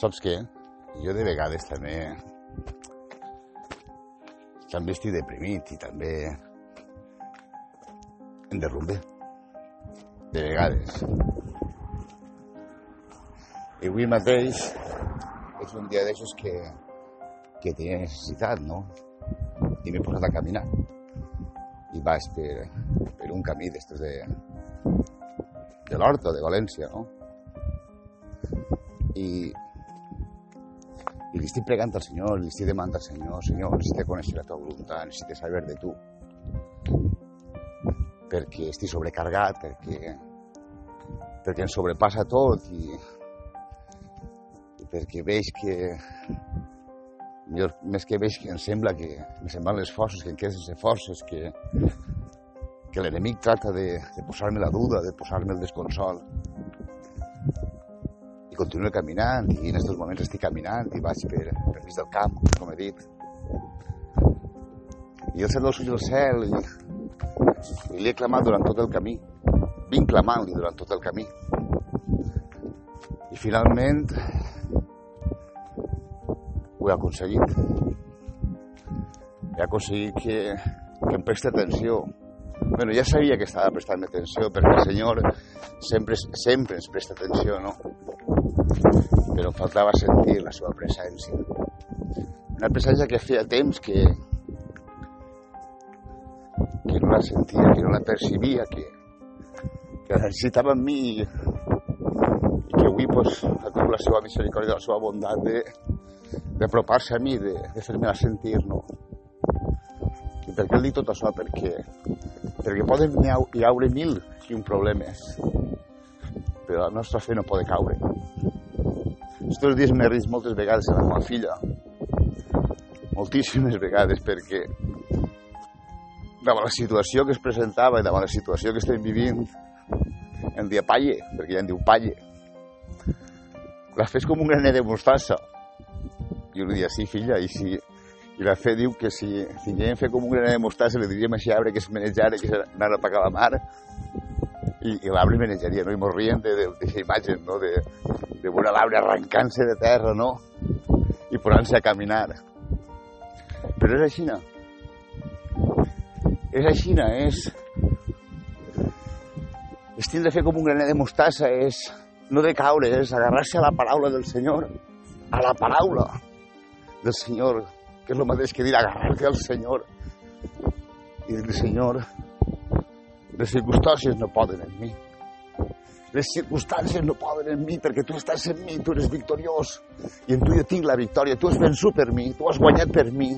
Saps què? Jo de vegades també també estic deprimit i també em derrumbe. De vegades. I avui mateix és un dia d'aixòs que, que tenia necessitat, no? I m'he posat a caminar. I vaig per, per un camí d'estos de, de l'Horta, de València, no? I, i li estic pregant al Senyor, li estic demanant al Senyor, Senyor, necessito conèixer la teva voluntat, necessito saber de tu. Perquè estic sobrecargat, perquè, perquè em sobrepassa tot i, i perquè veig que millor, més que veig que em sembla que me van les forces, que em queden sense forces, que, que l'enemic trata de, de posar-me la duda, de posar-me el desconsol. I continuo caminant, i en aquests moments estic caminant, i vaig per, per mig del camp, com he dit. I el cel dels ulls del cel, i, i li he clamat durant tot el camí. Vinc clamant-li durant tot el camí. I finalment ho he aconseguit. He aconseguit que, que em presti atenció. Bueno, ja sabia que estava prestant atenció perquè el Senyor sempre, sempre ens presta atenció, no? Però faltava sentir la seva presència. Una presència que feia temps que, que no la sentia, que no la percibia, que, que la necessitava en mi i, que avui pues, tingut la seva misericòrdia, la seva bondat d'apropar-se a mi, de, de fer-me sentir, no? I per què el dic tot això? Perquè, perquè poden hi haure mil i un problemes, però la nostra fe no pot caure. Estos dies m'he risc moltes vegades amb la meva filla, moltíssimes vegades, perquè davant la situació que es presentava i davant la situació que estem vivint, em dia palle, perquè ja em diu palle. La fe és com un graner de mostassa. Jo li dia, sí, filla, i si... I la fe diu que si tinguem fe com un graner de mostassa, li diríem així arbre que es menejara, que anara a pagar la mar, i, i l'arbre menejaria, no? I morrien d'aquesta imatge, no? De, de veure l'arbre arrencant-se de terra, no? I posant-se a caminar. Però és així, no? És així? És... És tindre fe com un graner de mostassa, és no de caure, és agarrar-se a la paraula del Senyor, a la paraula del Senyor, que és el mateix que dir agarrar-te al Senyor i dir Senyor, les circumstàncies no poden en mi. Les circumstàncies no poden en mi perquè tu estàs en mi, tu eres victoriós i en tu jo tinc la victòria, tu has vençut per mi, tu has guanyat per mi,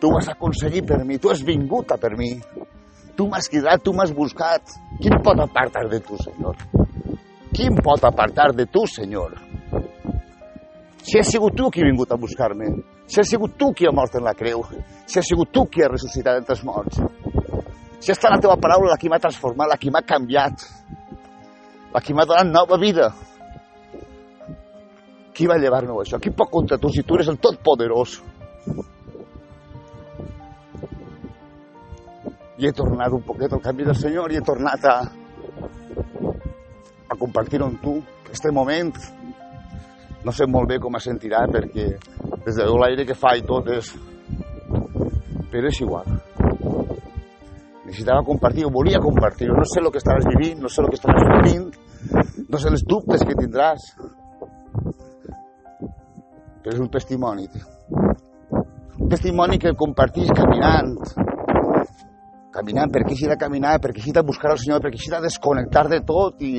tu m'has aconseguit per mi, tu has vingut a per mi, tu m'has cridat, tu m'has buscat. Qui em pot apartar de tu, Senyor? Qui em pot apartar de tu, Senyor? Si ha sigut tu qui ha vingut a buscar-me, si ha sigut tu qui ha mort en la creu, si ha sigut tu qui ha ressuscitat entre els morts, si ha estat la teva paraula la que m'ha transformat, la que m'ha canviat, la que m'ha donat nova vida, qui va llevar-me això? Qui pot contra tu si tu eres el tot poderós? I he tornat un poquet al camí del Senyor i he tornat a, a compartir amb tu este moment. No sé molt bé com es sentirà perquè des de l'aire que fa i tot és... Però és igual. Necessitava compartir, ho volia compartir. No sé el que estaràs vivint, no sé el que estaràs vivint, no sé els dubtes que tindràs. Però és un testimoni, tio. Un testimoni que compartís caminant, caminant, perquè així de caminar, perquè així de buscar el Senyor, perquè així de desconnectar de tot i...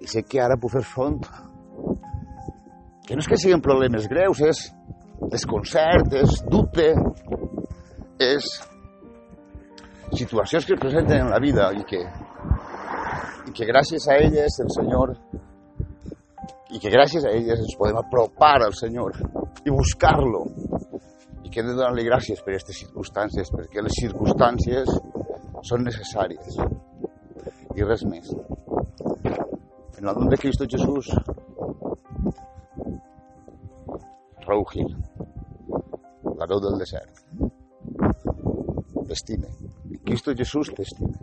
I sé que ara puc fer front. Que no és que siguin problemes greus, és desconcert, és dubte, és situacions que es presenten en la vida i que, i que gràcies a elles el Senyor i que gràcies a elles ens podem apropar al Senyor i buscar-lo. I que hem de donar-li gràcies per aquestes circumstàncies, perquè les circumstàncies són necessàries i res més. En el nom de Cristo Jesús, Raúl Gil, la veu del desert, t'estime. Cristo Jesús t'estime.